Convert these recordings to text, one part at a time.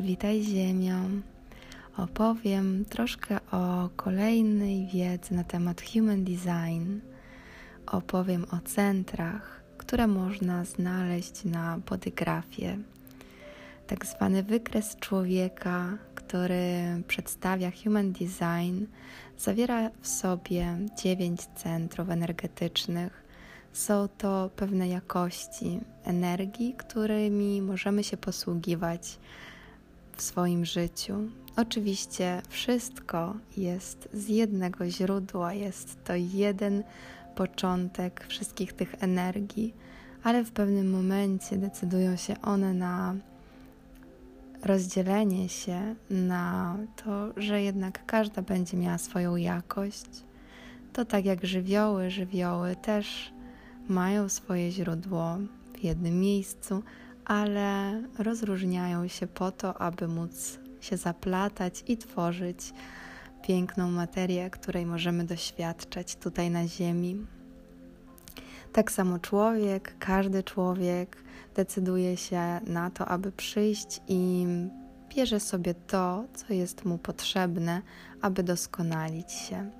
witaj Ziemio. Opowiem troszkę o kolejnej wiedzy na temat Human Design. Opowiem o centrach, które można znaleźć na podygrafie. Tak zwany wykres człowieka, który przedstawia Human Design, zawiera w sobie dziewięć centrów energetycznych są to pewne jakości energii, którymi możemy się posługiwać w swoim życiu. Oczywiście wszystko jest z jednego źródła, jest to jeden początek wszystkich tych energii, ale w pewnym momencie decydują się one na rozdzielenie się, na to, że jednak każda będzie miała swoją jakość. To tak jak żywioły, żywioły też mają swoje źródło w jednym miejscu, ale rozróżniają się po to, aby móc się zaplatać i tworzyć piękną materię, której możemy doświadczać tutaj na Ziemi. Tak samo człowiek, każdy człowiek decyduje się na to, aby przyjść i bierze sobie to, co jest mu potrzebne, aby doskonalić się.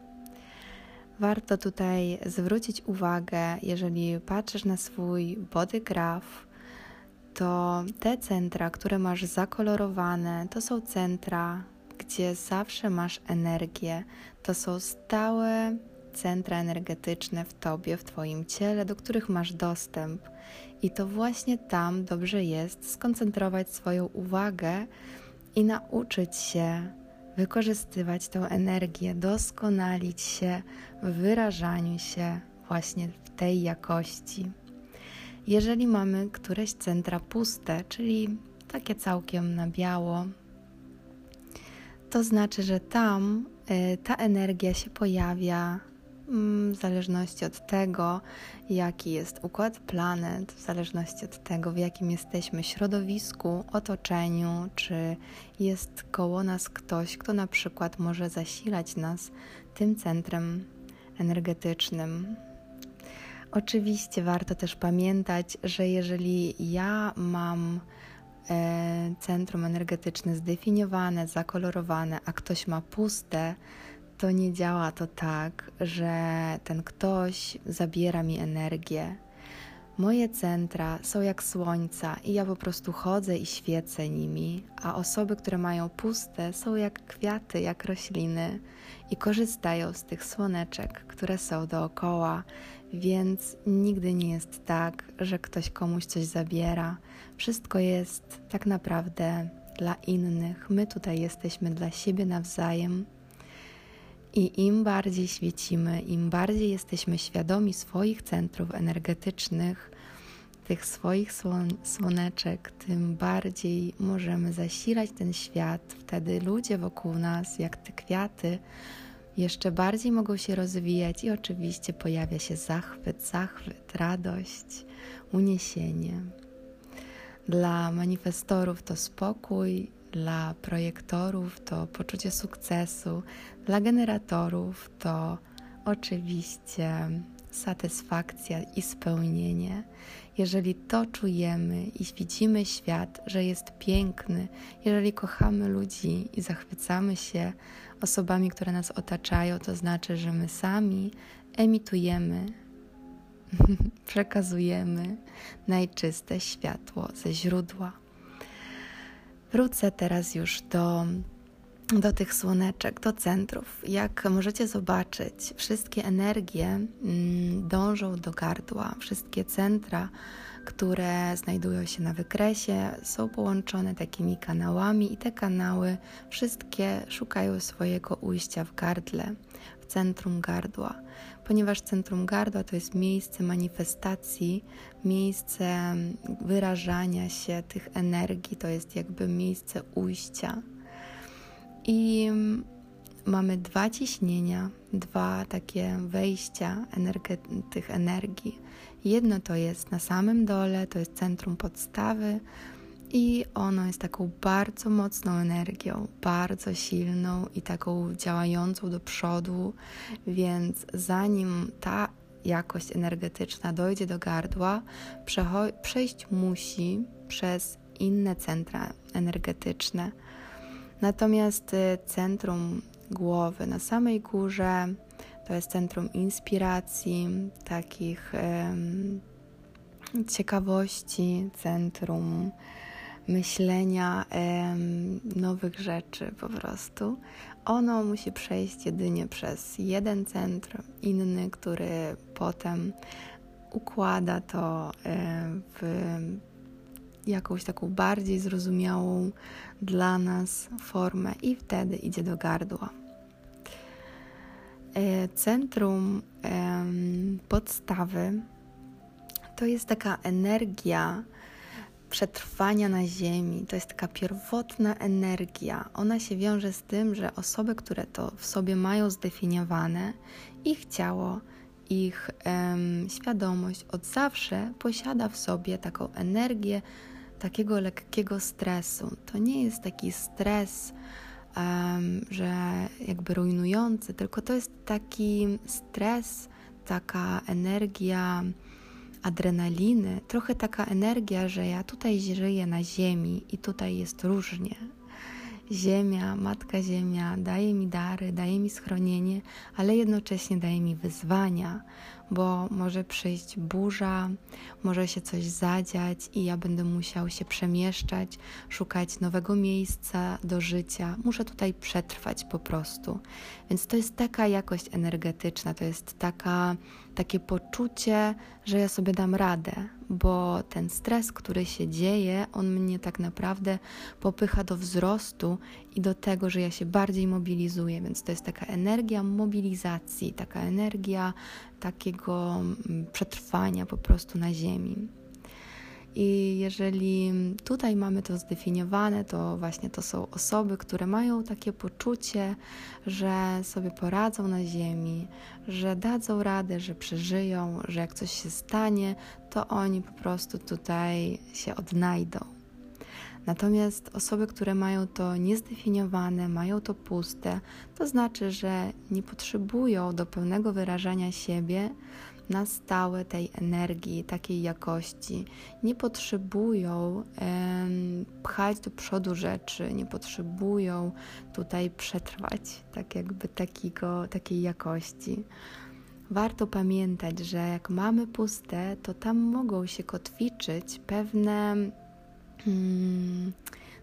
Warto tutaj zwrócić uwagę, jeżeli patrzysz na swój body graph, to te centra, które masz zakolorowane, to są centra, gdzie zawsze masz energię. To są stałe centra energetyczne w tobie, w twoim ciele, do których masz dostęp. I to właśnie tam dobrze jest skoncentrować swoją uwagę i nauczyć się wykorzystywać tę energię, doskonalić się w wyrażaniu się właśnie w tej jakości. Jeżeli mamy któreś centra puste, czyli takie całkiem na biało, to znaczy, że tam y, ta energia się pojawia Mm, w zależności od tego, jaki jest układ planet, w zależności od tego, w jakim jesteśmy środowisku, otoczeniu, czy jest koło nas ktoś, kto na przykład może zasilać nas tym centrem energetycznym. Oczywiście warto też pamiętać, że jeżeli ja mam e, centrum energetyczne zdefiniowane, zakolorowane, a ktoś ma puste, to nie działa to tak, że ten ktoś zabiera mi energię. Moje centra są jak słońca i ja po prostu chodzę i świecę nimi, a osoby, które mają puste, są jak kwiaty, jak rośliny i korzystają z tych słoneczek, które są dookoła, więc nigdy nie jest tak, że ktoś komuś coś zabiera. Wszystko jest tak naprawdę dla innych. My tutaj jesteśmy dla siebie nawzajem i im bardziej świecimy, im bardziej jesteśmy świadomi swoich centrów energetycznych, tych swoich słoneczek, tym bardziej możemy zasilać ten świat. Wtedy ludzie wokół nas, jak te kwiaty, jeszcze bardziej mogą się rozwijać i oczywiście pojawia się zachwyt, zachwyt, radość, uniesienie. Dla manifestorów to spokój, dla projektorów to poczucie sukcesu, dla generatorów to oczywiście satysfakcja i spełnienie. Jeżeli to czujemy i widzimy świat, że jest piękny, jeżeli kochamy ludzi i zachwycamy się osobami, które nas otaczają, to znaczy, że my sami emitujemy, przekazujemy najczyste światło ze źródła. Wrócę teraz już do, do tych słoneczek, do centrów. Jak możecie zobaczyć, wszystkie energie mm, dążą do gardła, wszystkie centra, które znajdują się na wykresie, są połączone takimi kanałami, i te kanały wszystkie szukają swojego ujścia w gardle, centrum gardła ponieważ centrum gardła to jest miejsce manifestacji, miejsce wyrażania się tych energii, to jest jakby miejsce ujścia. I mamy dwa ciśnienia, dwa takie wejścia tych energii. Jedno to jest na samym dole, to jest centrum podstawy, i ono jest taką bardzo mocną energią, bardzo silną i taką działającą do przodu, więc zanim ta jakość energetyczna dojdzie do gardła, przejść musi przez inne centra energetyczne. Natomiast y, centrum głowy na samej górze to jest centrum inspiracji, takich ciekawości, centrum myślenia nowych rzeczy po prostu. Ono musi przejść jedynie przez jeden centrum, inny, który potem układa to w jakąś taką bardziej zrozumiałą dla nas formę i wtedy idzie do gardła. E, centrum podstawy to jest taka energia przetrwania na Ziemi, to jest taka pierwotna energia. Ona się wiąże z tym, że osoby, które to w sobie mają zdefiniowane, ich ciało, ich um, świadomość od zawsze posiada w sobie taką energię takiego lekkiego stresu. To nie jest taki stres, um, że jakby rujnujący, tylko to jest taki stres, taka energia adrenaliny, trochę taka energia, że ja tutaj żyję na ziemi i tutaj jest różnie. Ziemia, Matka Ziemia daje mi dary, daje mi schronienie, ale jednocześnie daje mi wyzwania, bo może przyjść burza, może się coś zadziać i ja będę musiał się przemieszczać, szukać nowego miejsca do życia. Muszę tutaj przetrwać po prostu. Więc to jest taka jakość energetyczna, to jest taka, takie poczucie, że ja sobie dam radę, bo ten stres, który się dzieje, on mnie tak naprawdę popycha do wzrostu i do tego, że ja się bardziej mobilizuję. Więc to jest taka energia mobilizacji, taka energia takiego mm, przetrwania po prostu na Ziemi. I jeżeli tutaj mamy to zdefiniowane, to właśnie to są osoby, które mają takie poczucie, że sobie poradzą na Ziemi, że dadzą radę, że przeżyją, że jak coś się stanie, to oni po prostu tutaj się odnajdą. Natomiast osoby, które mają to niezdefiniowane, mają to puste, to znaczy, że nie potrzebują do pełnego wyrażania siebie na stałe tej energii, takiej jakości. Nie potrzebują pchać do przodu rzeczy, nie potrzebują tutaj przetrwać tak jakby takiego, takiej jakości. Warto pamiętać, że jak mamy puste, to tam mogą się kotwiczyć pewne hmm,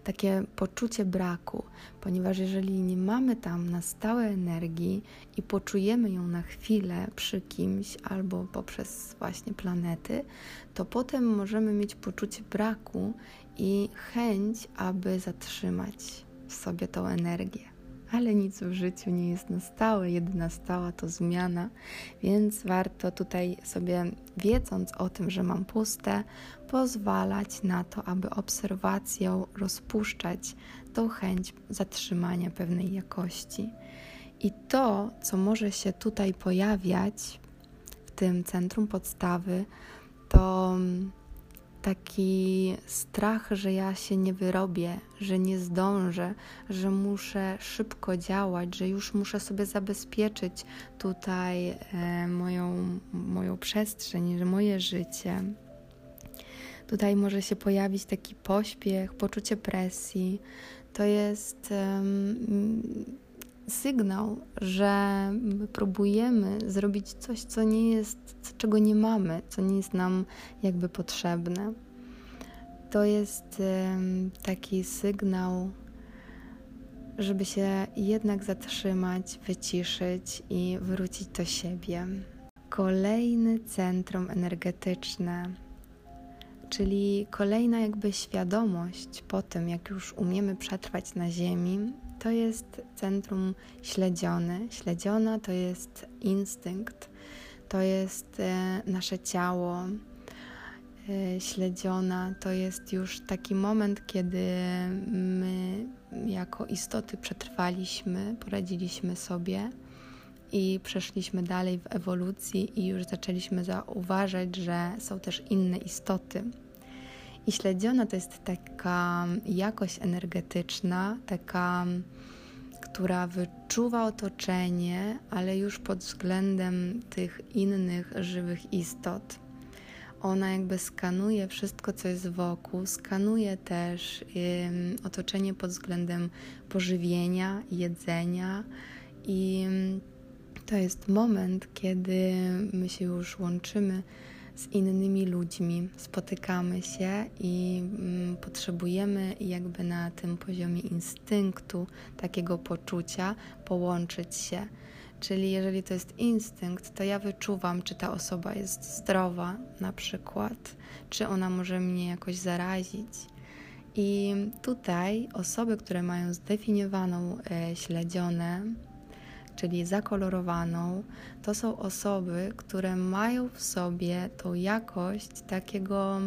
takie poczucie braku, ponieważ jeżeli nie mamy tam na stałe energii i poczujemy ją na chwilę przy kimś albo poprzez właśnie planety, to potem możemy mieć poczucie braku i chęć, aby zatrzymać w sobie tą energię ale nic w życiu nie jest na stałe. Jedyna stała to zmiana, więc warto tutaj sobie, wiedząc o tym, że mam puste, pozwalać na to, aby obserwacją rozpuszczać tą chęć zatrzymania pewnej jakości. I to, co może się tutaj pojawiać w tym centrum podstawy, to taki strach, że ja się nie wyrobię, że nie zdążę, że muszę szybko działać, że już muszę sobie zabezpieczyć tutaj e, moją, moją przestrzeń, że moje życie. Tutaj może się pojawić taki pośpiech, poczucie presji. To jest sygnał, że próbujemy zrobić coś, co nie jest, czego nie mamy, co nie jest nam jakby potrzebne. To jest taki sygnał, żeby się jednak zatrzymać, wyciszyć i wrócić do siebie. Kolejny centrum energetyczne, czyli kolejna jakby świadomość po tym, jak już umiemy przetrwać na Ziemi, to jest centrum śledzione. Śledziona to jest instynkt, to jest e, nasze ciało. E, śledziona to jest już taki moment, kiedy my jako istoty przetrwaliśmy, poradziliśmy sobie i przeszliśmy dalej w ewolucji i już zaczęliśmy zauważać, że są też inne istoty. I śledziona to jest taka jakość energetyczna, taka, która wyczuwa otoczenie, ale już pod względem tych innych żywych istot. ona jakby skanuje wszystko, co jest wokół, skanuje też otoczenie pod względem pożywienia, jedzenia i to jest moment, kiedy my się już łączymy z innymi ludźmi, spotykamy się i mm, potrzebujemy jakby na tym poziomie instynktu, takiego poczucia połączyć się. Czyli jeżeli to jest instynkt, to ja wyczuwam, czy ta osoba jest zdrowa, na przykład, czy ona może mnie jakoś zarazić. I tutaj osoby, które mają zdefiniowaną e, śledzionę, czyli zakolorowaną, to są osoby, które mają w sobie tą jakość takiego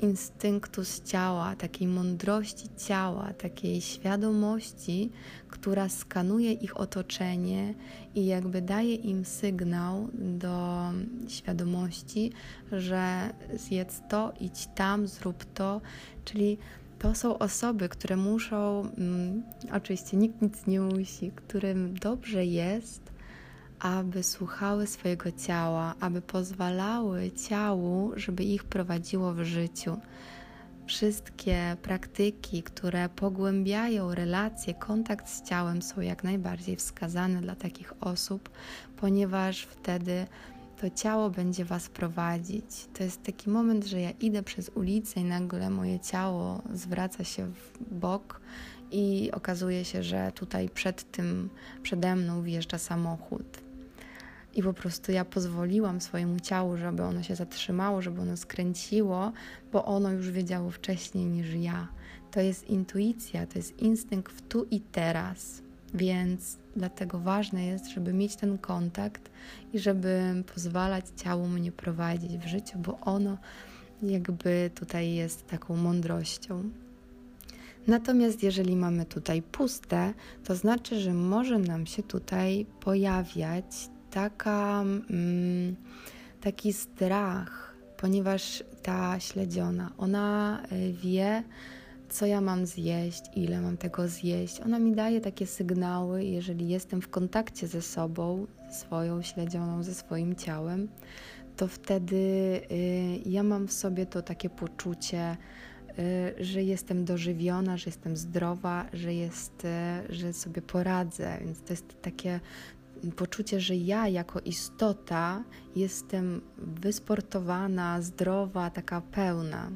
instynktu z ciała, takiej mądrości ciała, takiej świadomości, która skanuje ich otoczenie i jakby daje im sygnał do świadomości, że zjedz to, idź tam, zrób to, czyli to są osoby, które muszą, mm, oczywiście nikt nic nie musi, którym dobrze jest, aby słuchały swojego ciała, aby pozwalały ciału, żeby ich prowadziło w życiu. Wszystkie praktyki, które pogłębiają relacje, kontakt z ciałem są jak najbardziej wskazane dla takich osób, ponieważ wtedy to ciało będzie Was prowadzić. To jest taki moment, że ja idę przez ulicę i nagle moje ciało zwraca się w bok i okazuje się, że tutaj przed tym, przede mną wjeżdża samochód. I po prostu ja pozwoliłam swojemu ciału, żeby ono się zatrzymało, żeby ono skręciło, bo ono już wiedziało wcześniej niż ja. To jest intuicja, to jest instynkt w tu i teraz. Więc dlatego ważne jest, żeby mieć ten kontakt i żeby pozwalać ciału mnie prowadzić w życiu, bo ono jakby tutaj jest taką mądrością. Natomiast jeżeli mamy tutaj puste, to znaczy, że może nam się tutaj pojawiać taka, mm, taki strach, ponieważ ta śledziona, ona y, wie, co ja mam zjeść, ile mam tego zjeść. Ona mi daje takie sygnały, jeżeli jestem w kontakcie ze sobą, swoją śledzioną, ze swoim ciałem, to wtedy y, ja mam w sobie to takie poczucie, y, że jestem dożywiona, że jestem zdrowa, że, jest, y, że sobie poradzę. Więc to jest takie poczucie, że ja jako istota jestem wysportowana, zdrowa, taka pełna.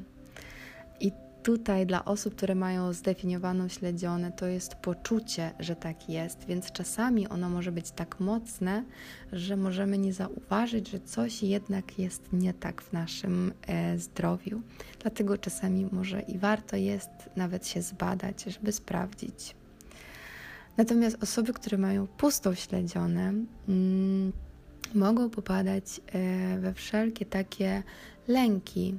Tutaj dla osób, które mają zdefiniowaną śledzionę, to jest poczucie, że tak jest, więc czasami ono może być tak mocne, że możemy nie zauważyć, że coś jednak jest nie tak w naszym e, zdrowiu. Dlatego czasami może i warto jest nawet się zbadać, żeby sprawdzić. Natomiast osoby, które mają pustą śledzionę, mm, mogą popadać e, we wszelkie takie lęki,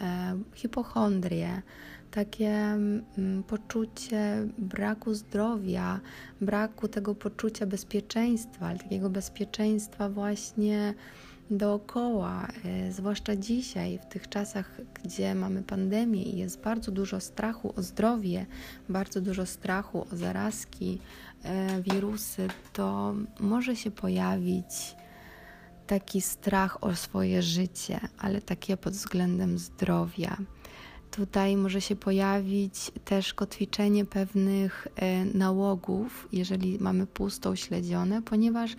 e, hipochondrie, takie mm, poczucie braku zdrowia, braku tego poczucia bezpieczeństwa, ale takiego bezpieczeństwa właśnie dookoła, e, zwłaszcza dzisiaj, w tych czasach, gdzie mamy pandemię i jest bardzo dużo strachu o zdrowie, bardzo dużo strachu o zarazki, e, wirusy, to może się pojawić taki strach o swoje życie, ale takie pod względem zdrowia. Tutaj może się pojawić też kotwiczenie pewnych e, nałogów, jeżeli mamy pustą śledzione, ponieważ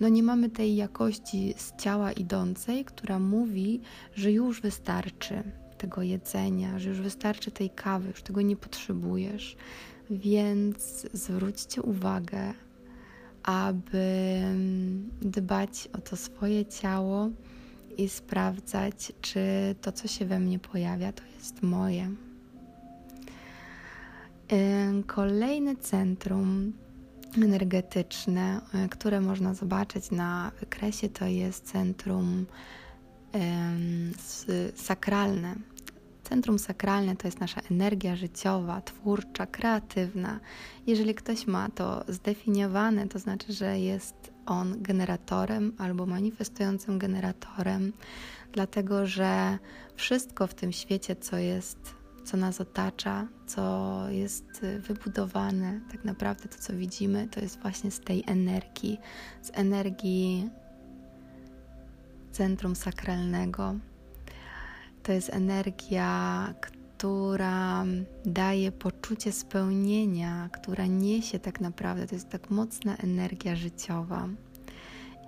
no nie mamy tej jakości z ciała idącej, która mówi, że już wystarczy tego jedzenia, że już wystarczy tej kawy, już tego nie potrzebujesz. Więc zwróćcie uwagę, aby dbać o to swoje ciało i sprawdzać, czy to, co się we mnie pojawia, to jest moje. Kolejne centrum energetyczne, e, które można zobaczyć na wykresie, to jest centrum sakralne. Centrum sakralne to jest nasza energia życiowa, twórcza, kreatywna. Jeżeli ktoś ma to zdefiniowane, to znaczy, że jest on generatorem albo manifestującym generatorem, dlatego że wszystko w tym świecie, co jest co nas otacza, co jest wybudowane, tak naprawdę to, co widzimy, to jest właśnie z tej energii, z energii centrum sakralnego. To jest energia, która daje poczucie spełnienia, która niesie tak naprawdę, to jest tak mocna energia życiowa.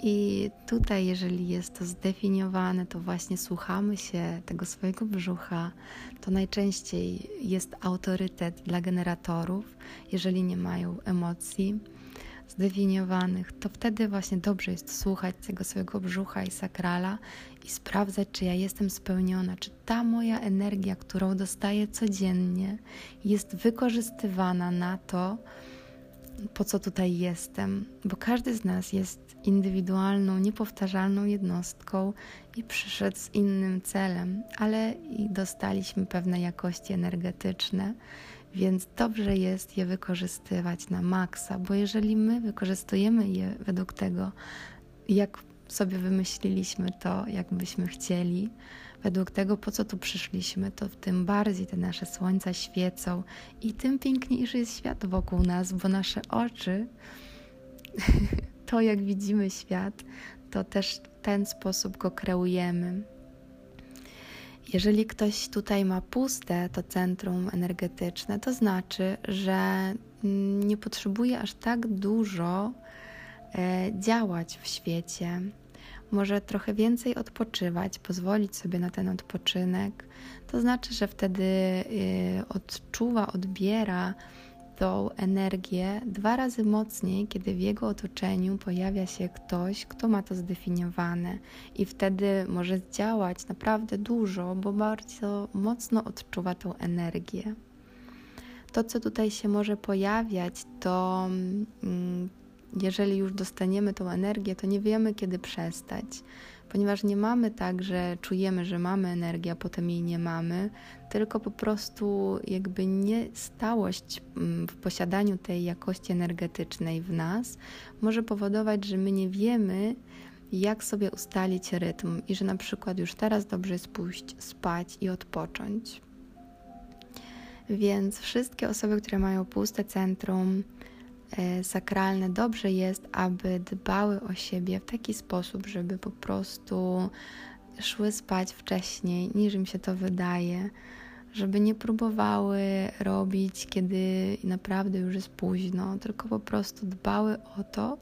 I tutaj, jeżeli jest to zdefiniowane, to właśnie słuchamy się tego swojego brzucha. To najczęściej jest autorytet dla generatorów, jeżeli nie mają emocji zdefiniowanych, to wtedy właśnie dobrze jest słuchać tego swojego brzucha i sakrala i sprawdzać, czy ja jestem spełniona, czy ta moja energia, którą dostaję codziennie, jest wykorzystywana na to, po co tutaj jestem, bo każdy z nas jest indywidualną, niepowtarzalną jednostką i przyszedł z innym celem, ale i dostaliśmy pewne jakości energetyczne, więc dobrze jest je wykorzystywać na maksa, bo jeżeli my wykorzystujemy je według tego, jak sobie wymyśliliśmy to, jak byśmy chcieli, według tego, po co tu przyszliśmy, to tym bardziej te nasze słońca świecą i tym piękniejszy jest świat wokół nas, bo nasze oczy, to jak widzimy świat, to też w ten sposób go kreujemy. Jeżeli ktoś tutaj ma puste to centrum energetyczne, to znaczy, że nie potrzebuje aż tak dużo e, działać w świecie. Może trochę więcej odpoczywać, pozwolić sobie na ten odpoczynek. To znaczy, że wtedy e, odczuwa, odbiera tą energię dwa razy mocniej, kiedy w jego otoczeniu pojawia się ktoś, kto ma to zdefiniowane, i wtedy może działać naprawdę dużo, bo bardzo mocno odczuwa tą energię. To, co tutaj się może pojawiać, to mm, jeżeli już dostaniemy tą energię, to nie wiemy, kiedy przestać ponieważ nie mamy tak, że czujemy, że mamy energię, a potem jej nie mamy, tylko po prostu jakby niestałość mm, w posiadaniu tej jakości energetycznej w nas może powodować, że my nie wiemy, jak sobie ustalić rytm i że na przykład już teraz dobrze jest pójść spać i odpocząć. Więc wszystkie osoby, które mają puste centrum, sakralne, dobrze jest, aby dbały o siebie w taki sposób, żeby po prostu szły spać wcześniej, niż im się to wydaje, żeby nie próbowały robić, kiedy naprawdę już jest późno, tylko po prostu dbały o to,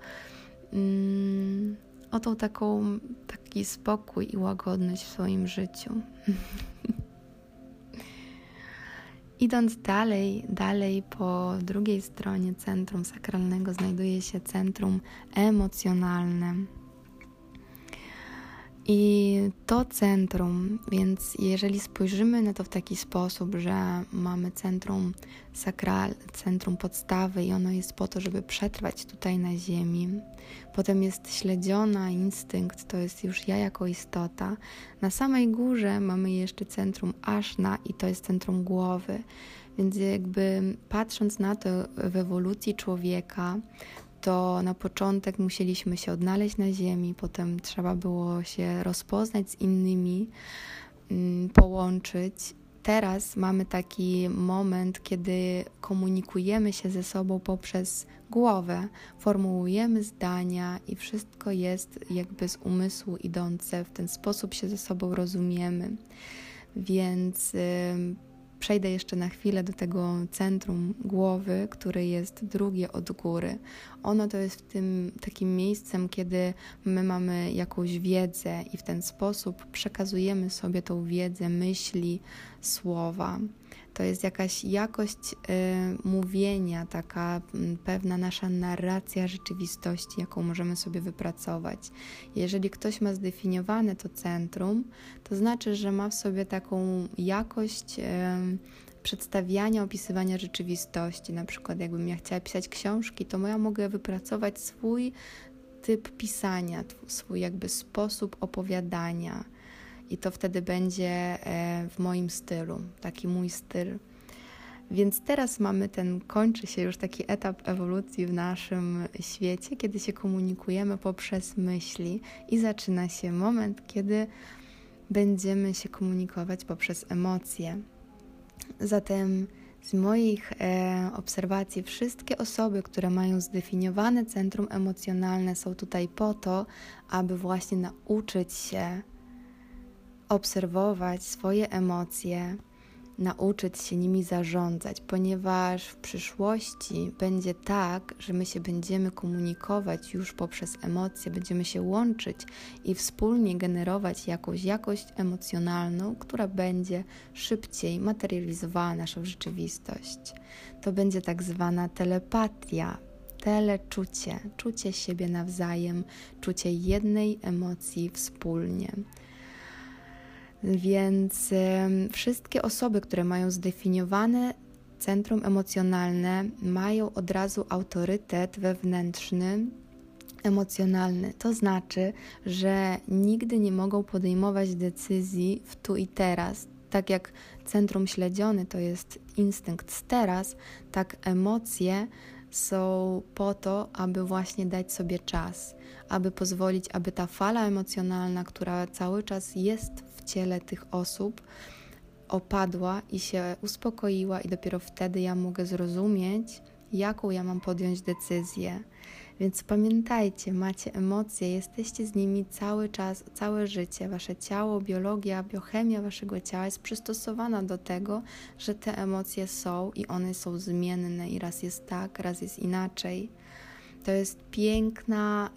mm, o tą taką, taki spokój i łagodność w swoim życiu. Idąc dalej, dalej po drugiej stronie centrum sakralnego znajduje się centrum emocjonalne. I to centrum, więc jeżeli spojrzymy na to w taki sposób, że mamy centrum sakral, centrum podstawy i ono jest po to, żeby przetrwać tutaj na ziemi, potem jest śledziona instynkt, to jest już ja jako istota. Na samej górze mamy jeszcze centrum aszna i to jest centrum głowy. Więc jakby patrząc na to w ewolucji człowieka, to na początek musieliśmy się odnaleźć na Ziemi, potem trzeba było się rozpoznać z innymi, mm, połączyć. Teraz mamy taki moment, kiedy komunikujemy się ze sobą poprzez głowę, formułujemy zdania i wszystko jest jakby z umysłu idące, w ten sposób się ze sobą rozumiemy. Więc przejdę jeszcze na chwilę do tego centrum głowy, które jest drugie od góry. Ono to jest w tym takim miejscem, kiedy my mamy jakąś wiedzę i w ten sposób przekazujemy sobie tą wiedzę, myśli, słowa. To jest jakaś jakość y, mówienia, taka y, pewna nasza narracja rzeczywistości, jaką możemy sobie wypracować. Jeżeli ktoś ma zdefiniowane to centrum, to znaczy, że ma w sobie taką jakość y, przedstawiania, opisywania rzeczywistości. Na przykład, jakbym ja chciała pisać książki, to ja mogę wypracować swój typ pisania, swój jakby sposób opowiadania i to wtedy będzie e, w moim stylu, taki mój styl. Więc teraz mamy ten, kończy się już taki etap ewolucji w naszym świecie, kiedy się komunikujemy poprzez myśli i zaczyna się moment, kiedy będziemy się komunikować poprzez emocje. Zatem z moich e, obserwacji, wszystkie osoby, które mają zdefiniowane centrum emocjonalne, są tutaj po to, aby właśnie nauczyć się obserwować swoje emocje, nauczyć się nimi zarządzać, ponieważ w przyszłości będzie tak, że my się będziemy komunikować już poprzez emocje, będziemy się łączyć i wspólnie generować jakąś jakość emocjonalną, która będzie szybciej materializowała naszą rzeczywistość. To będzie tak zwana telepatia, teleczucie, czucie siebie nawzajem, czucie jednej emocji wspólnie. Więc wszystkie osoby, które mają zdefiniowane centrum emocjonalne, mają od razu autorytet wewnętrzny, emocjonalny. To znaczy, że nigdy nie mogą podejmować decyzji w tu i teraz. Tak jak centrum śledziony to jest instynkt z teraz, tak emocje są po to, aby właśnie dać sobie czas, aby pozwolić, aby ta fala emocjonalna, która cały czas jest ciele tych osób, opadła i się uspokoiła, i dopiero wtedy ja mogę zrozumieć, jaką ja mam podjąć decyzję. Więc pamiętajcie, macie emocje, jesteście z nimi cały czas, całe życie. Wasze ciało, biologia, biochemia waszego ciała jest przystosowana do tego, że te emocje są i one są zmienne i raz jest tak, raz jest inaczej. To jest piękna,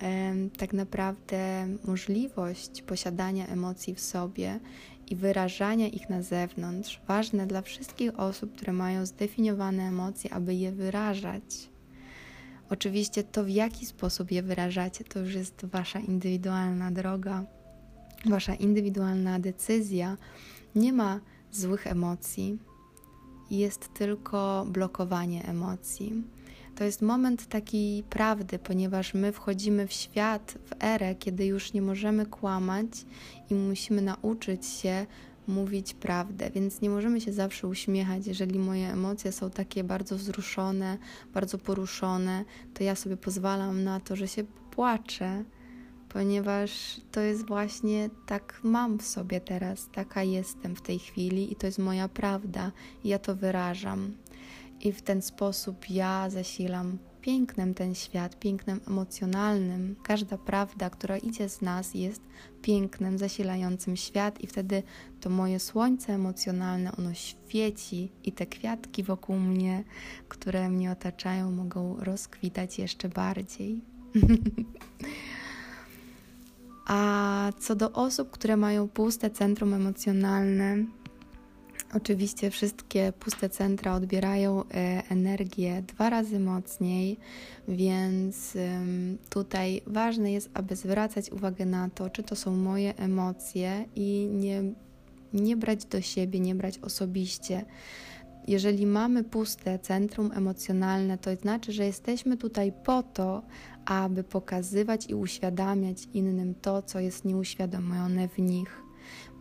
tak naprawdę, możliwość posiadania emocji w sobie i wyrażania ich na zewnątrz. Ważne dla wszystkich osób, które mają zdefiniowane emocje, aby je wyrażać. Oczywiście to, w jaki sposób je wyrażacie, to już jest Wasza indywidualna droga, Wasza indywidualna decyzja. Nie ma złych emocji, jest tylko blokowanie emocji. To jest moment takiej prawdy, ponieważ my wchodzimy w świat, w erę, kiedy już nie możemy kłamać i musimy nauczyć się mówić prawdę, więc nie możemy się zawsze uśmiechać. Jeżeli moje emocje są takie bardzo wzruszone, bardzo poruszone, to ja sobie pozwalam na to, że się płaczę, ponieważ to jest właśnie tak mam w sobie teraz, taka jestem w tej chwili i to jest moja prawda i ja to wyrażam. I w ten sposób ja zasilam pięknem ten świat, pięknem emocjonalnym. Każda prawda, która idzie z nas, jest pięknem zasilającym świat, i wtedy to moje słońce emocjonalne, ono świeci, i te kwiatki wokół mnie, które mnie otaczają, mogą rozkwitać jeszcze bardziej. A co do osób, które mają puste centrum emocjonalne, Oczywiście wszystkie puste centra odbierają e, energię dwa razy mocniej, więc tutaj ważne jest, aby zwracać uwagę na to, czy to są moje emocje i nie, nie brać do siebie, nie brać osobiście. Jeżeli mamy puste centrum emocjonalne, to znaczy, że jesteśmy tutaj po to, aby pokazywać i uświadamiać innym to, co jest nieuświadomione w nich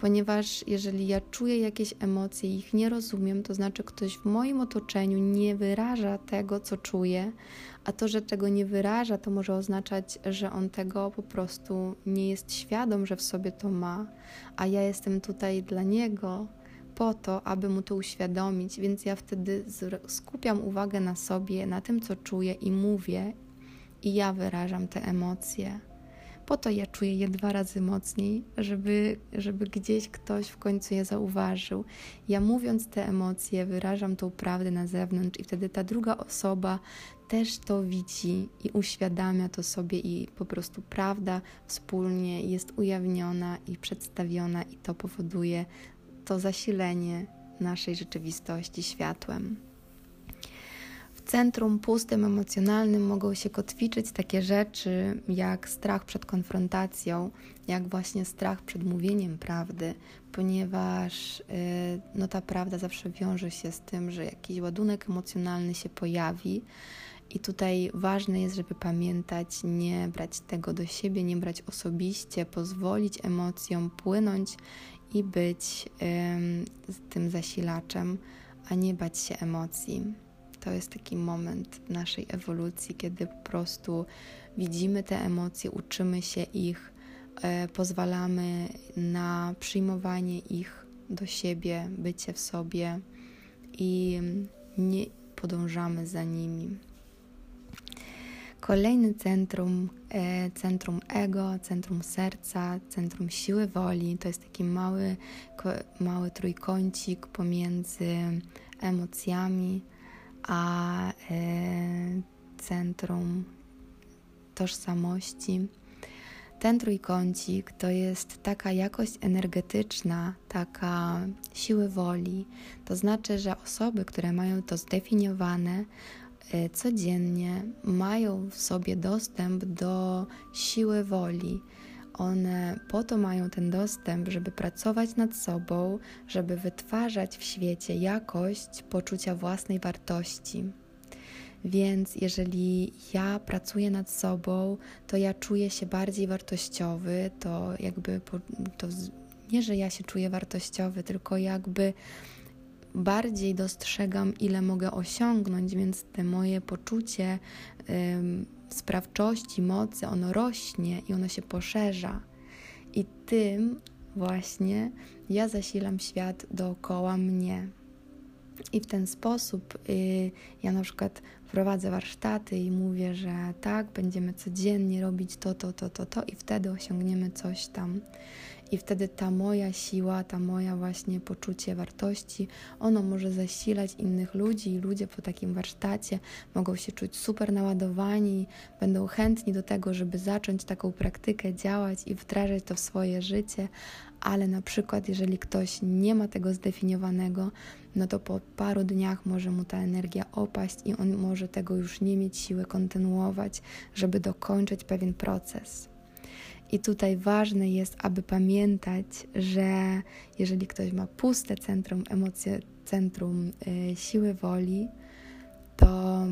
ponieważ jeżeli ja czuję jakieś emocje i ich nie rozumiem, to znaczy ktoś w moim otoczeniu nie wyraża tego, co czuje, a to, że tego nie wyraża, to może oznaczać, że on tego po prostu nie jest świadom, że w sobie to ma, a ja jestem tutaj dla niego po to, aby mu to uświadomić, więc ja wtedy skupiam uwagę na sobie, na tym, co czuję i mówię, i ja wyrażam te emocje. Po to ja czuję je dwa razy mocniej, żeby, żeby gdzieś ktoś w końcu je zauważył. Ja mówiąc te emocje, wyrażam tą prawdę na zewnątrz, i wtedy ta druga osoba też to widzi i uświadamia to sobie, i po prostu prawda wspólnie jest ujawniona i przedstawiona, i to powoduje to zasilenie naszej rzeczywistości światłem centrum pustym emocjonalnym mogą się kotwiczyć takie rzeczy jak strach przed konfrontacją, jak właśnie strach przed mówieniem prawdy, ponieważ y, no, ta prawda zawsze wiąże się z tym, że jakiś ładunek emocjonalny się pojawi. I tutaj ważne jest, żeby pamiętać, nie brać tego do siebie, nie brać osobiście, pozwolić emocjom płynąć i być ym, tym zasilaczem, a nie bać się emocji to jest taki moment naszej ewolucji, kiedy po prostu widzimy te emocje, uczymy się ich, e, pozwalamy na przyjmowanie ich do siebie, bycie w sobie i nie podążamy za nimi. Kolejny centrum, e, centrum ego, centrum serca, centrum siły woli, to jest taki mały, mały trójkącik pomiędzy emocjami a e, centrum tożsamości. Ten trójkącik to jest taka jakość energetyczna, taka siły woli. To znaczy, że osoby, które mają to zdefiniowane, E, codziennie mają w sobie dostęp do siły woli. One po to mają ten dostęp, żeby pracować nad sobą, żeby wytwarzać w świecie jakość poczucia własnej wartości. Więc jeżeli ja pracuję nad sobą, to ja czuję się bardziej wartościowy, to jakby to nie, że ja się czuję wartościowy, tylko jakby bardziej dostrzegam, ile mogę osiągnąć, więc te moje poczucie ym, sprawczości, mocy, ono rośnie i ono się poszerza. I tym właśnie ja zasilam świat dookoła mnie. I w ten sposób y, ja na przykład prowadzę warsztaty i mówię, że tak, będziemy codziennie robić to, to, to, to, to i wtedy osiągniemy coś tam. I wtedy ta moja siła, ta moja właśnie poczucie wartości, ono może zasilać innych ludzi i ludzie po takim warsztacie mogą się czuć super naładowani, będą chętni do tego, żeby zacząć taką praktykę działać i wdrażać to w swoje życie, ale na przykład jeżeli ktoś nie ma tego zdefiniowanego, no to po paru dniach może mu ta energia opaść i on może tego już nie mieć siły kontynuować, żeby dokończyć pewien proces. I tutaj ważne jest, aby pamiętać, że jeżeli ktoś ma puste centrum emocje, centrum y, siły woli, to,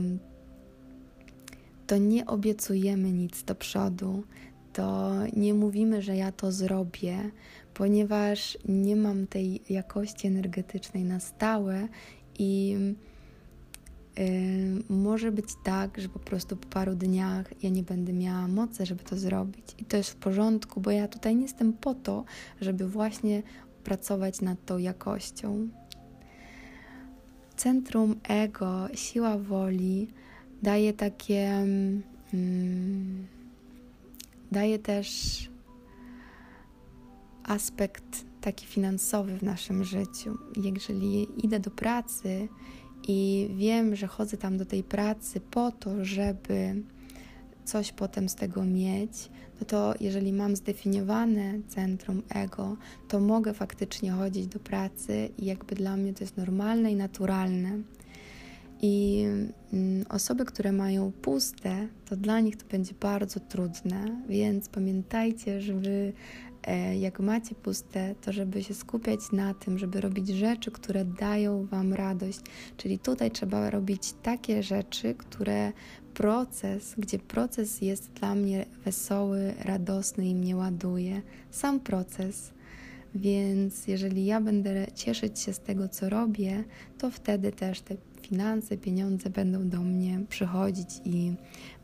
to nie obiecujemy nic do przodu, to nie mówimy, że ja to zrobię, ponieważ nie mam tej jakości energetycznej na stałe i może być tak, że po prostu po paru dniach ja nie będę miała mocy, żeby to zrobić. I to jest w porządku, bo ja tutaj nie jestem po to, żeby właśnie pracować nad tą jakością. Centrum ego, siła woli daje takie. Mm, daje też aspekt taki finansowy w naszym życiu. Jeżeli idę do pracy i wiem, że chodzę tam do tej pracy po to, żeby coś potem z tego mieć, no to jeżeli mam zdefiniowane centrum ego, to mogę faktycznie chodzić do pracy i jakby dla mnie to jest normalne i naturalne. I mm, osoby, które mają puste, to dla nich to będzie bardzo trudne, więc pamiętajcie, żeby jak macie puste, to żeby się skupiać na tym, żeby robić rzeczy, które dają Wam radość. Czyli tutaj trzeba robić takie rzeczy, które proces, gdzie proces jest dla mnie wesoły, radosny i mnie ładuje. Sam proces. Więc jeżeli ja będę cieszyć się z tego, co robię, to wtedy też te finanse, pieniądze będą do mnie przychodzić i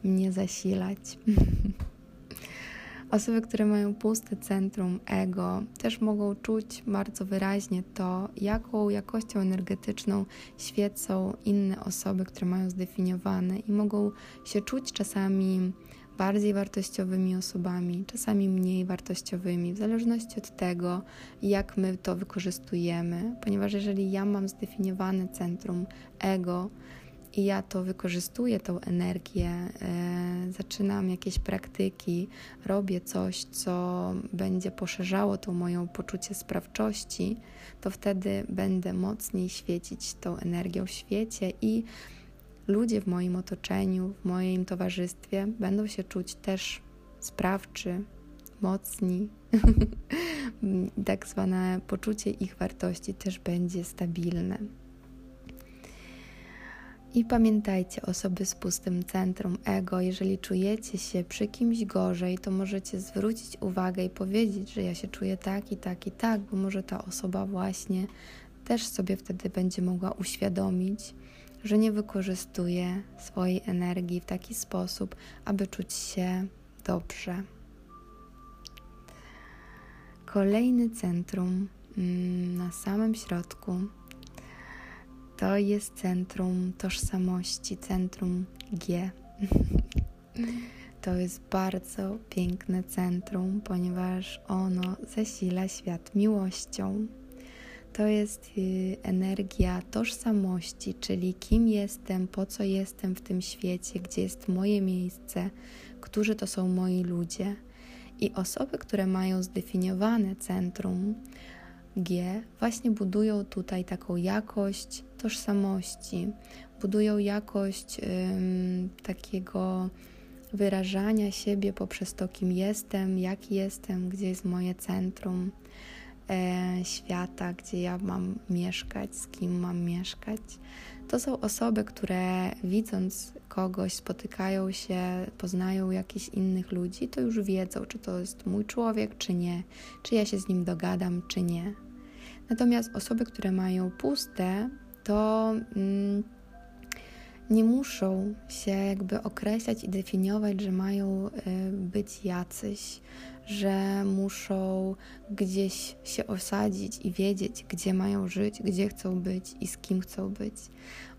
mnie zasilać. Osoby, które mają puste centrum ego, też mogą czuć bardzo wyraźnie to, jaką jakością energetyczną świecą inne osoby, które mają zdefiniowane i mogą się czuć czasami bardziej wartościowymi osobami, czasami mniej wartościowymi, w zależności od tego, jak my to wykorzystujemy. Ponieważ jeżeli ja mam zdefiniowane centrum ego, i ja to wykorzystuję, tą energię, e, zaczynam jakieś praktyki, robię coś, co będzie poszerzało to moją poczucie sprawczości, to wtedy będę mocniej świecić tą energią w świecie i ludzie w moim otoczeniu, w moim towarzystwie będą się czuć też sprawczy, mocni. tak zwane poczucie ich wartości też będzie stabilne. I pamiętajcie, osoby z pustym centrum ego, jeżeli czujecie się przy kimś gorzej, to możecie zwrócić uwagę i powiedzieć, że ja się czuję tak i tak i tak, bo może ta osoba właśnie też sobie wtedy będzie mogła uświadomić, że nie wykorzystuje swojej energii w taki sposób, aby czuć się dobrze. Kolejny centrum mm, na samym środku to jest centrum tożsamości, centrum G. To jest bardzo piękne centrum, ponieważ ono zasila świat miłością. To jest y, energia tożsamości, czyli kim jestem, po co jestem w tym świecie, gdzie jest moje miejsce, którzy to są moi ludzie. I osoby, które mają zdefiniowane centrum G, właśnie budują tutaj taką jakość tożsamości, budują jakość ym, takiego wyrażania siebie poprzez to, kim jestem, jaki jestem, gdzie jest moje centrum e, świata, gdzie ja mam mieszkać, z kim mam mieszkać. To są osoby, które widząc kogoś, spotykają się, poznają jakichś innych ludzi, to już wiedzą, czy to jest mój człowiek, czy nie, czy ja się z nim dogadam, czy nie. Natomiast osoby, które mają puste, to. Mm, nie muszą się jakby określać i definiować, że mają y, być jacyś, że muszą gdzieś się osadzić i wiedzieć, gdzie mają żyć, gdzie chcą być i z kim chcą być.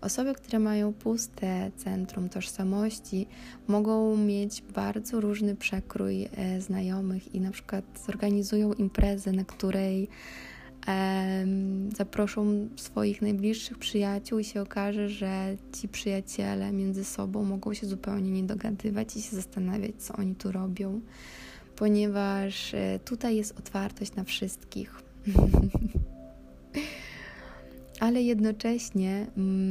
Osoby, które mają puste centrum tożsamości, mogą mieć bardzo różny przekrój e, znajomych i na przykład zorganizują imprezę, na której zaproszą swoich najbliższych przyjaciół i się okaże, że ci przyjaciele między sobą mogą się zupełnie nie dogadywać i się zastanawiać, co oni tu robią, ponieważ e, tutaj jest otwartość na wszystkich. Ale jednocześnie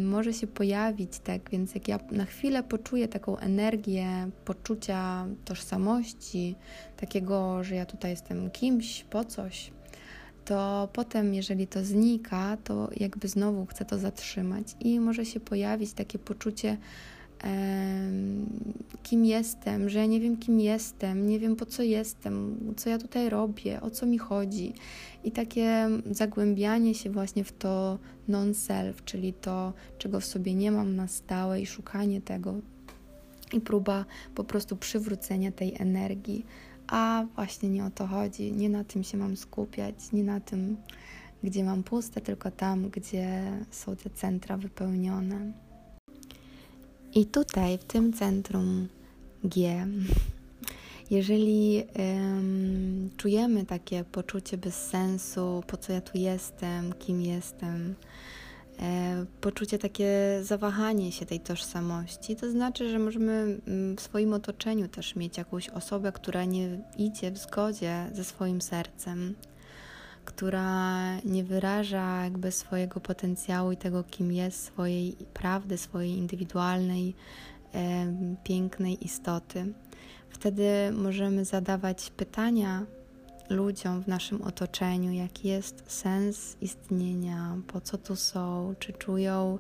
może się pojawić tak, więc jak ja na chwilę poczuję taką energię poczucia tożsamości, takiego, że ja tutaj jestem kimś, po coś, to potem, jeżeli to znika, to jakby znowu chcę to zatrzymać i może się pojawić takie poczucie, kim jestem, że ja nie wiem, kim jestem, nie wiem po co jestem, co ja tutaj robię, o co mi chodzi. I takie zagłębianie się właśnie w to non-self, czyli to, czego w sobie nie mam na stałe, i szukanie tego, i próba po prostu przywrócenia tej energii a właśnie nie o to chodzi, nie na tym się mam skupiać, nie na tym, gdzie mam puste, tylko tam, gdzie są te centra wypełnione. I tutaj, w tym centrum G, jeżeli um, czujemy takie poczucie bez sensu, po co ja tu jestem, kim jestem, E, poczucie takie zawahanie się tej tożsamości, to znaczy, że możemy mm, w swoim otoczeniu też mieć jakąś osobę, która nie idzie w zgodzie ze swoim sercem, która nie wyraża jakby swojego potencjału i tego, kim jest, swojej prawdy, swojej indywidualnej, e, pięknej istoty. Wtedy możemy zadawać pytania ludziom w naszym otoczeniu, jaki jest sens istnienia, po co tu są, czy czują,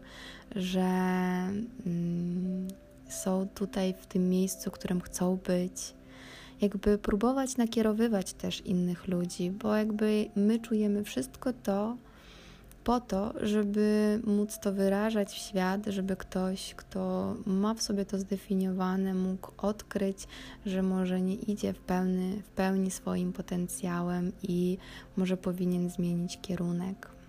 że mm, są tutaj w tym miejscu, w którym chcą być. Jakby próbować nakierowywać też innych ludzi, bo jakby my czujemy wszystko to, po to, żeby móc to wyrażać w świat, żeby ktoś, kto ma w sobie to zdefiniowane, mógł odkryć, że może nie idzie w, w pełni swoim potencjałem i może powinien zmienić kierunek.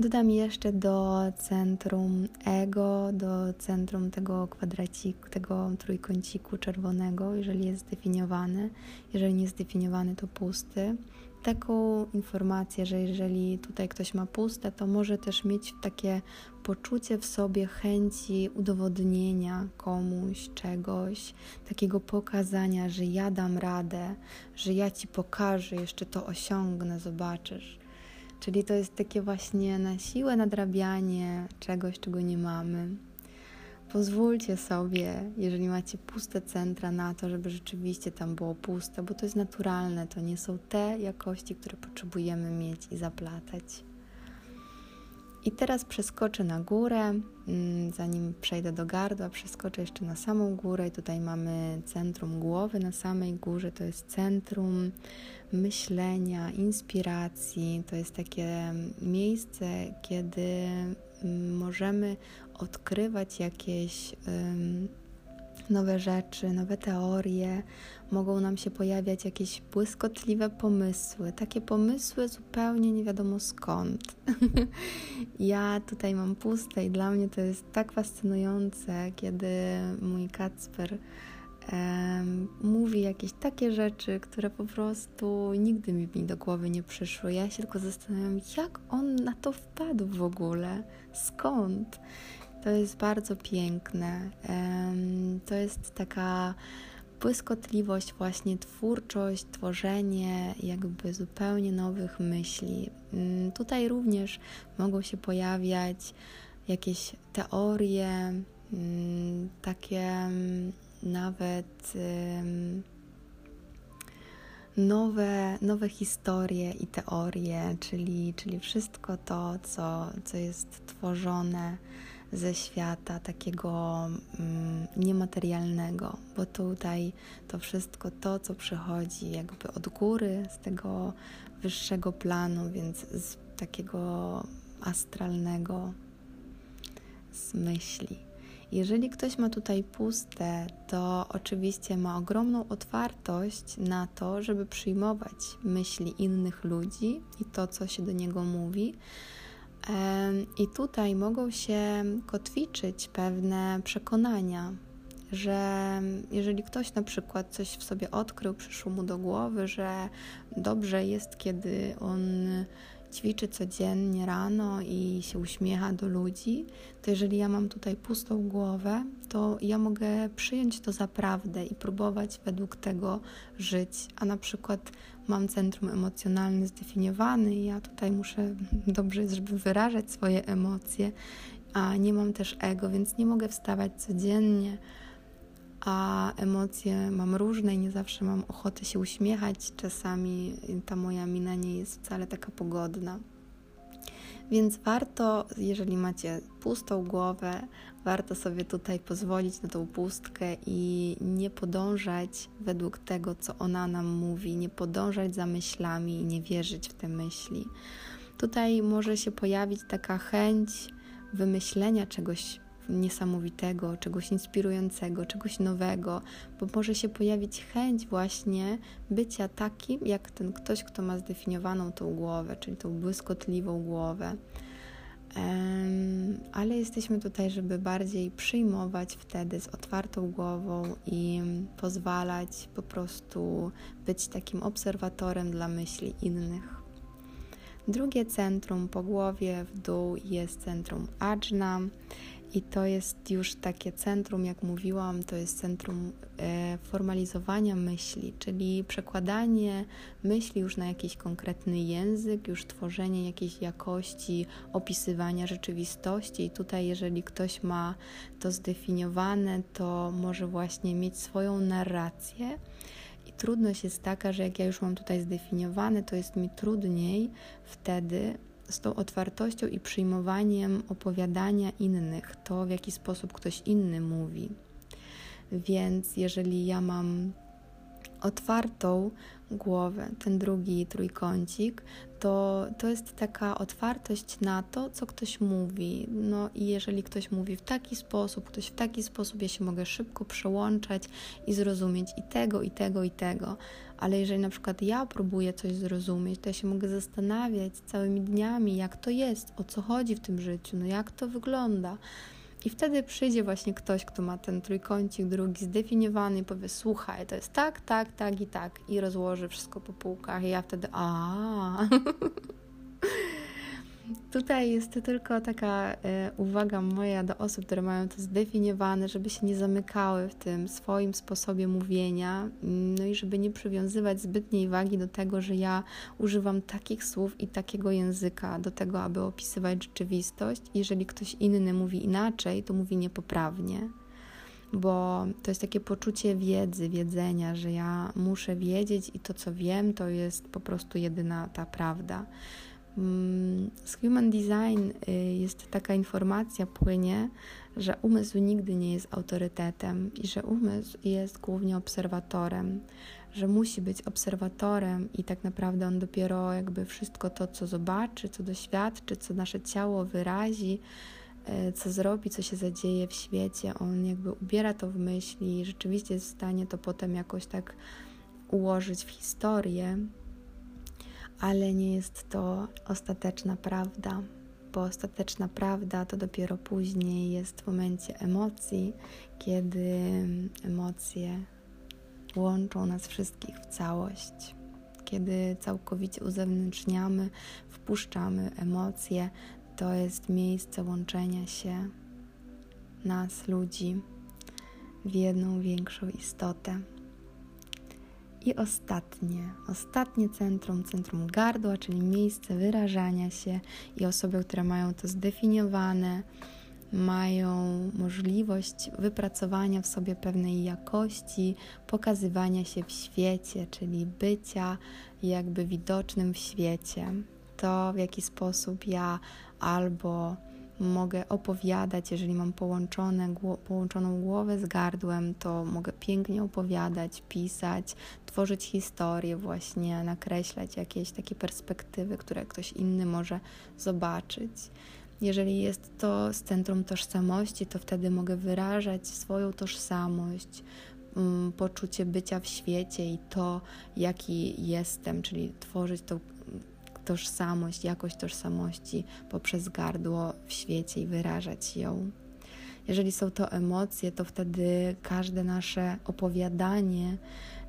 Dodam jeszcze do centrum ego, do centrum tego kwadraciku, tego trójkąciku czerwonego, jeżeli jest zdefiniowany. Jeżeli nie jest zdefiniowany, to pusty taką informację, że jeżeli tutaj ktoś ma puste, to może też mieć takie poczucie w sobie chęci udowodnienia komuś czegoś, takiego pokazania, że ja dam radę, że ja ci pokażę, jeszcze to osiągnę, zobaczysz. Czyli to jest takie właśnie na siłę nadrabianie czegoś, czego nie mamy. Pozwólcie sobie, jeżeli macie puste centra, na to, żeby rzeczywiście tam było puste, bo to jest naturalne, to nie są te jakości, które potrzebujemy mieć i zaplatać. I teraz przeskoczę na górę, mm, zanim przejdę do gardła, przeskoczę jeszcze na samą górę. I tutaj mamy centrum głowy na samej górze, to jest centrum myślenia, inspiracji, to jest takie miejsce, kiedy mm, możemy odkrywać jakieś nowe rzeczy, nowe teorie, mogą nam się pojawiać jakieś błyskotliwe pomysły, takie pomysły zupełnie nie wiadomo skąd. ja tutaj mam puste i dla mnie to jest tak fascynujące, kiedy mój Kacper mówi jakieś takie rzeczy, które po prostu nigdy mi do głowy nie przyszły. Ja się tylko zastanawiam, jak on na to wpadł w ogóle, skąd. To jest bardzo piękne. To jest taka błyskotliwość, właśnie twórczość, tworzenie jakby zupełnie nowych myśli. Mm, tutaj również mogą się pojawiać jakieś teorie, mm, takie mm, nawet nowe, nowe historie i teorie, czyli, czyli wszystko to, co, co jest tworzone ze świata takiego mm, niematerialnego, bo tutaj to wszystko to, co przychodzi jakby od góry, z tego wyższego planu, więc z takiego astralnego, z myśli. Jeżeli ktoś ma tutaj puste, to oczywiście ma ogromną otwartość na to, żeby przyjmować myśli innych ludzi i to, co się do niego mówi. I tutaj mogą się kotwiczyć pewne przekonania, że jeżeli ktoś na przykład coś w sobie odkrył, przyszło mu do głowy, że dobrze jest, kiedy on ćwiczy codziennie rano i się uśmiecha do ludzi, to jeżeli ja mam tutaj pustą głowę, to ja mogę przyjąć to za prawdę i próbować według tego żyć. A na przykład mam centrum emocjonalne zdefiniowane i ja tutaj muszę, dobrze żeby wyrażać swoje emocje, a nie mam też ego, więc nie mogę wstawać codziennie a emocje mam różne i nie zawsze mam ochotę się uśmiechać. Czasami ta moja mina nie jest wcale taka pogodna. Więc warto, jeżeli macie pustą głowę, warto sobie tutaj pozwolić na tą pustkę i nie podążać według tego, co ona nam mówi, nie podążać za myślami i nie wierzyć w te myśli. Tutaj może się pojawić taka chęć wymyślenia czegoś niesamowitego, czegoś inspirującego, czegoś nowego, bo może się pojawić chęć właśnie bycia takim, jak ten ktoś, kto ma zdefiniowaną tą głowę, czyli tą błyskotliwą głowę. Ale jesteśmy tutaj, żeby bardziej przyjmować wtedy z otwartą głową i pozwalać po prostu być takim obserwatorem dla myśli innych. Drugie centrum po głowie w dół jest centrum Ajna. I to jest już takie centrum, jak mówiłam, to jest centrum e, formalizowania myśli, czyli przekładanie myśli już na jakiś konkretny język, już tworzenie jakiejś jakości opisywania rzeczywistości. I tutaj, jeżeli ktoś ma to zdefiniowane, to może właśnie mieć swoją narrację. I trudność jest taka, że jak ja już mam tutaj zdefiniowane, to jest mi trudniej wtedy z tą otwartością i przyjmowaniem opowiadania innych, to w jaki sposób ktoś inny mówi. Więc jeżeli ja mam otwartą głowę, ten drugi trójkącik, to, to jest taka otwartość na to, co ktoś mówi. No i jeżeli ktoś mówi w taki sposób, ktoś w taki sposób, ja się mogę szybko przełączać i zrozumieć i tego, i tego, i tego. Ale jeżeli na przykład ja próbuję coś zrozumieć, to ja się mogę zastanawiać całymi dniami, jak to jest, o co chodzi w tym życiu, no jak to wygląda. I wtedy przyjdzie właśnie ktoś, kto ma ten trójkącik drugi zdefiniowany i powie: Słuchaj, to jest tak, tak, tak i tak. I rozłoży wszystko po półkach. I ja wtedy: A. Tutaj jest tylko taka e, uwaga moja do osób, które mają to zdefiniowane, żeby się nie zamykały w tym swoim sposobie mówienia, no i żeby nie przywiązywać zbytniej wagi do tego, że ja używam takich słów i takiego języka do tego, aby opisywać rzeczywistość. Jeżeli ktoś inny mówi inaczej, to mówi niepoprawnie bo to jest takie poczucie wiedzy, wiedzenia, że ja muszę wiedzieć i to, co wiem, to jest po prostu jedyna ta prawda. Mm, z Human Design y, jest taka informacja płynie, że umysł nigdy nie jest autorytetem i że umysł jest głównie obserwatorem, że musi być obserwatorem i tak naprawdę on dopiero jakby wszystko to, co zobaczy, co doświadczy, co nasze ciało wyrazi, e, co zrobi, co się zadzieje w świecie. On jakby ubiera to w myśli i rzeczywiście jest w stanie to potem jakoś tak ułożyć w historię, ale nie jest to ostateczna prawda, bo ostateczna prawda to dopiero później jest w momencie emocji, kiedy emocje łączą nas wszystkich w całość. Kiedy całkowicie uzewnętrzniamy, wpuszczamy emocje, to jest miejsce łączenia się nas, ludzi, w jedną większą istotę. I ostatnie, ostatnie centrum, centrum gardła, czyli miejsce wyrażania się i osoby, które mają to zdefiniowane, mają możliwość wypracowania w sobie pewnej jakości, pokazywania się w świecie, czyli bycia jakby widocznym w świecie. To, w jaki sposób ja albo mogę opowiadać, jeżeli mam połączone, połączoną głowę z gardłem, to mogę pięknie opowiadać, pisać, tworzyć historię, właśnie nakreślać jakieś takie perspektywy, które ktoś inny może zobaczyć. Jeżeli jest to z centrum tożsamości, to wtedy mogę wyrażać swoją tożsamość, mm, poczucie bycia w świecie i to, jaki jestem, czyli tworzyć tą tożsamość, jakość tożsamości poprzez gardło w świecie i wyrażać ją. Jeżeli są to emocje, to wtedy każde nasze opowiadanie,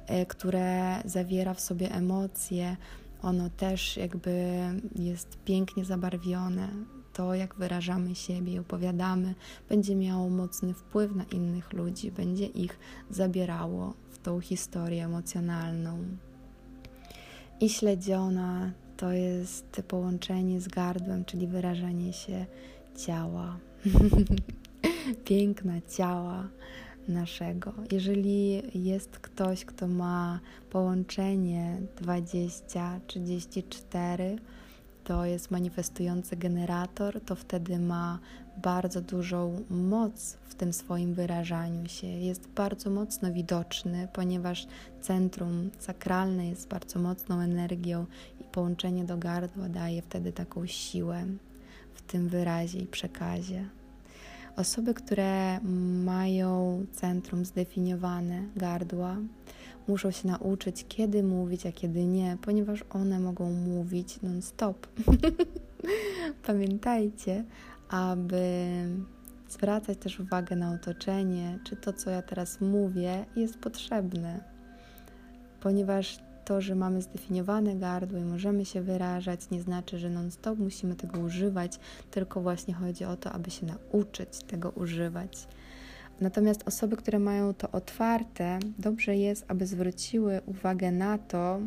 e, które zawiera w sobie emocje, ono też jakby jest pięknie zabarwione. To, jak wyrażamy siebie i opowiadamy, będzie miało mocny wpływ na innych ludzi, będzie ich zabierało w tą historię emocjonalną. I śledziona to jest połączenie z gardłem, czyli wyrażanie się ciała, piękna ciała naszego. Jeżeli jest ktoś, kto ma połączenie 20-34, to jest manifestujący generator, to wtedy ma bardzo dużą moc w tym swoim wyrażaniu się. Jest bardzo mocno widoczny, ponieważ centrum sakralne jest bardzo mocną energią połączenie do gardła daje wtedy taką siłę w tym wyrazie i przekazie. Osoby, które mają centrum zdefiniowane gardła, muszą się nauczyć, kiedy mówić, a kiedy nie, ponieważ one mogą mówić non-stop. Pamiętajcie, aby zwracać też uwagę na otoczenie, czy to, co ja teraz mówię, jest potrzebne, ponieważ to, że mamy zdefiniowane gardło i możemy się wyrażać, nie znaczy, że non-stop musimy tego używać, tylko właśnie chodzi o to, aby się nauczyć tego używać. Natomiast osoby, które mają to otwarte, dobrze jest, aby zwróciły uwagę na to,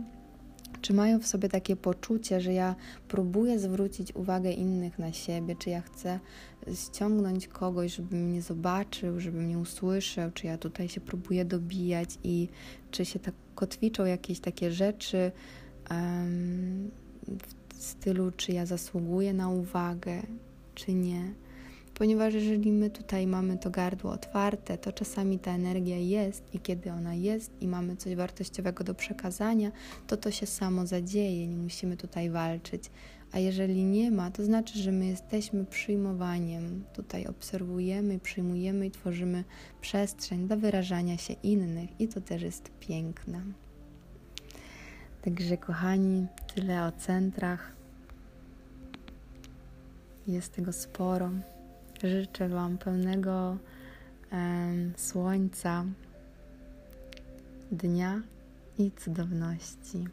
czy mają w sobie takie poczucie, że ja próbuję zwrócić uwagę innych na siebie, czy ja chcę ściągnąć kogoś, żeby mnie zobaczył, żeby mnie usłyszał, czy ja tutaj się próbuję dobijać i czy się tak kotwiczą jakieś takie rzeczy um, w stylu, czy ja zasługuję na uwagę, czy nie ponieważ jeżeli my tutaj mamy to gardło otwarte, to czasami ta energia jest i kiedy ona jest i mamy coś wartościowego do przekazania, to to się samo zadzieje, nie musimy tutaj walczyć. A jeżeli nie ma, to znaczy, że my jesteśmy przyjmowaniem, tutaj obserwujemy, przyjmujemy i tworzymy przestrzeń do wyrażania się innych, i to też jest piękne. Także, kochani, tyle o centrach. Jest tego sporo. Życzę Wam pełnego słońca, dnia i cudowności.